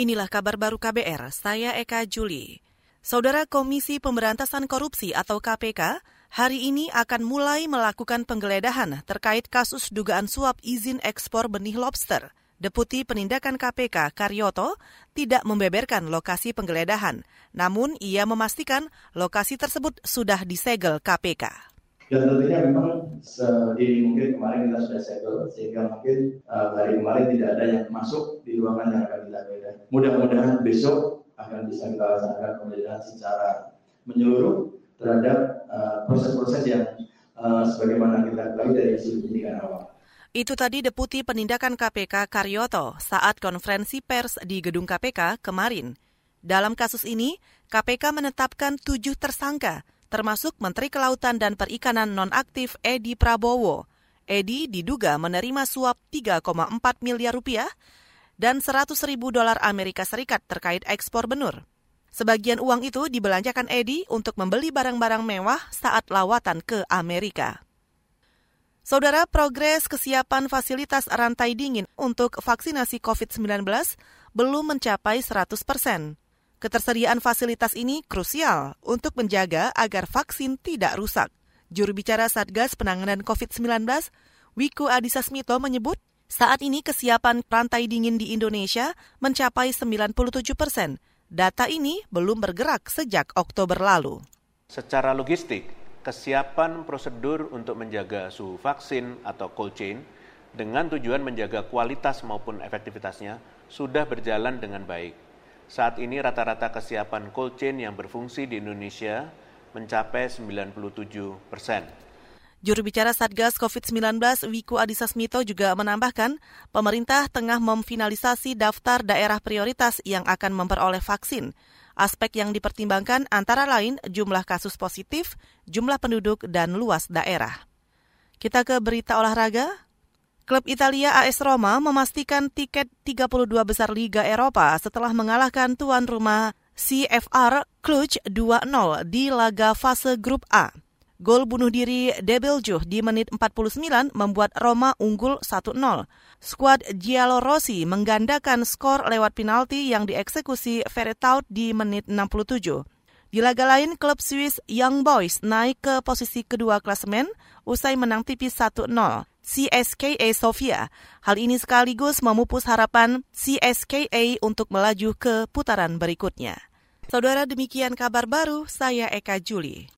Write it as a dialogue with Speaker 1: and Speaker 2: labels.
Speaker 1: Inilah kabar baru KBR, saya Eka Juli. Saudara Komisi Pemberantasan Korupsi atau KPK hari ini akan mulai melakukan penggeledahan terkait kasus dugaan suap izin ekspor benih lobster. Deputi Penindakan KPK Karyoto tidak membeberkan lokasi penggeledahan, namun ia memastikan lokasi tersebut sudah disegel KPK.
Speaker 2: Dan tentunya memang sedini mungkin kemarin kita sudah segel sehingga mungkin uh, hari kemarin tidak ada yang masuk di ruangan yang akan kita beda. Mudah-mudahan besok akan bisa kita laksanakan penggeledahan secara menyeluruh terhadap eh, proses-proses uh, yang uh, sebagaimana kita ketahui dari hasil penyidikan awal.
Speaker 1: Itu tadi Deputi Penindakan KPK Karyoto saat konferensi pers di gedung KPK kemarin. Dalam kasus ini, KPK menetapkan tujuh tersangka termasuk Menteri Kelautan dan Perikanan nonaktif Edi Prabowo. Edi diduga menerima suap 3,4 miliar rupiah dan 100 ribu dolar Amerika Serikat terkait ekspor benur. Sebagian uang itu dibelanjakan Edi untuk membeli barang-barang mewah saat lawatan ke Amerika. Saudara, progres kesiapan fasilitas rantai dingin untuk vaksinasi COVID-19 belum mencapai 100 persen. Ketersediaan fasilitas ini krusial untuk menjaga agar vaksin tidak rusak. Juru bicara Satgas Penanganan COVID-19, Wiku Adhisa Smito menyebut saat ini kesiapan rantai dingin di Indonesia mencapai 97 persen. Data ini belum bergerak sejak Oktober lalu.
Speaker 3: Secara logistik, kesiapan prosedur untuk menjaga suhu vaksin atau cold chain dengan tujuan menjaga kualitas maupun efektivitasnya sudah berjalan dengan baik saat ini rata-rata kesiapan cold chain yang berfungsi di Indonesia mencapai 97 persen.
Speaker 1: Juru bicara Satgas COVID-19 Wiku Adhisa Smito juga menambahkan, pemerintah tengah memfinalisasi daftar daerah prioritas yang akan memperoleh vaksin. Aspek yang dipertimbangkan antara lain jumlah kasus positif, jumlah penduduk, dan luas daerah. Kita ke berita olahraga. Klub Italia AS Roma memastikan tiket 32 besar Liga Eropa setelah mengalahkan tuan rumah CFR Cluj 2-0 di laga fase grup A. Gol bunuh diri Debeljuh di menit 49 membuat Roma unggul 1-0. Skuad Giallorossi menggandakan skor lewat penalti yang dieksekusi Ferretaut di menit 67. Di laga lain, klub Swiss Young Boys naik ke posisi kedua klasemen usai menang tipis 1-0. CSKA Sofia. Hal ini sekaligus memupus harapan CSKA untuk melaju ke putaran berikutnya. Saudara demikian kabar baru, saya Eka Juli.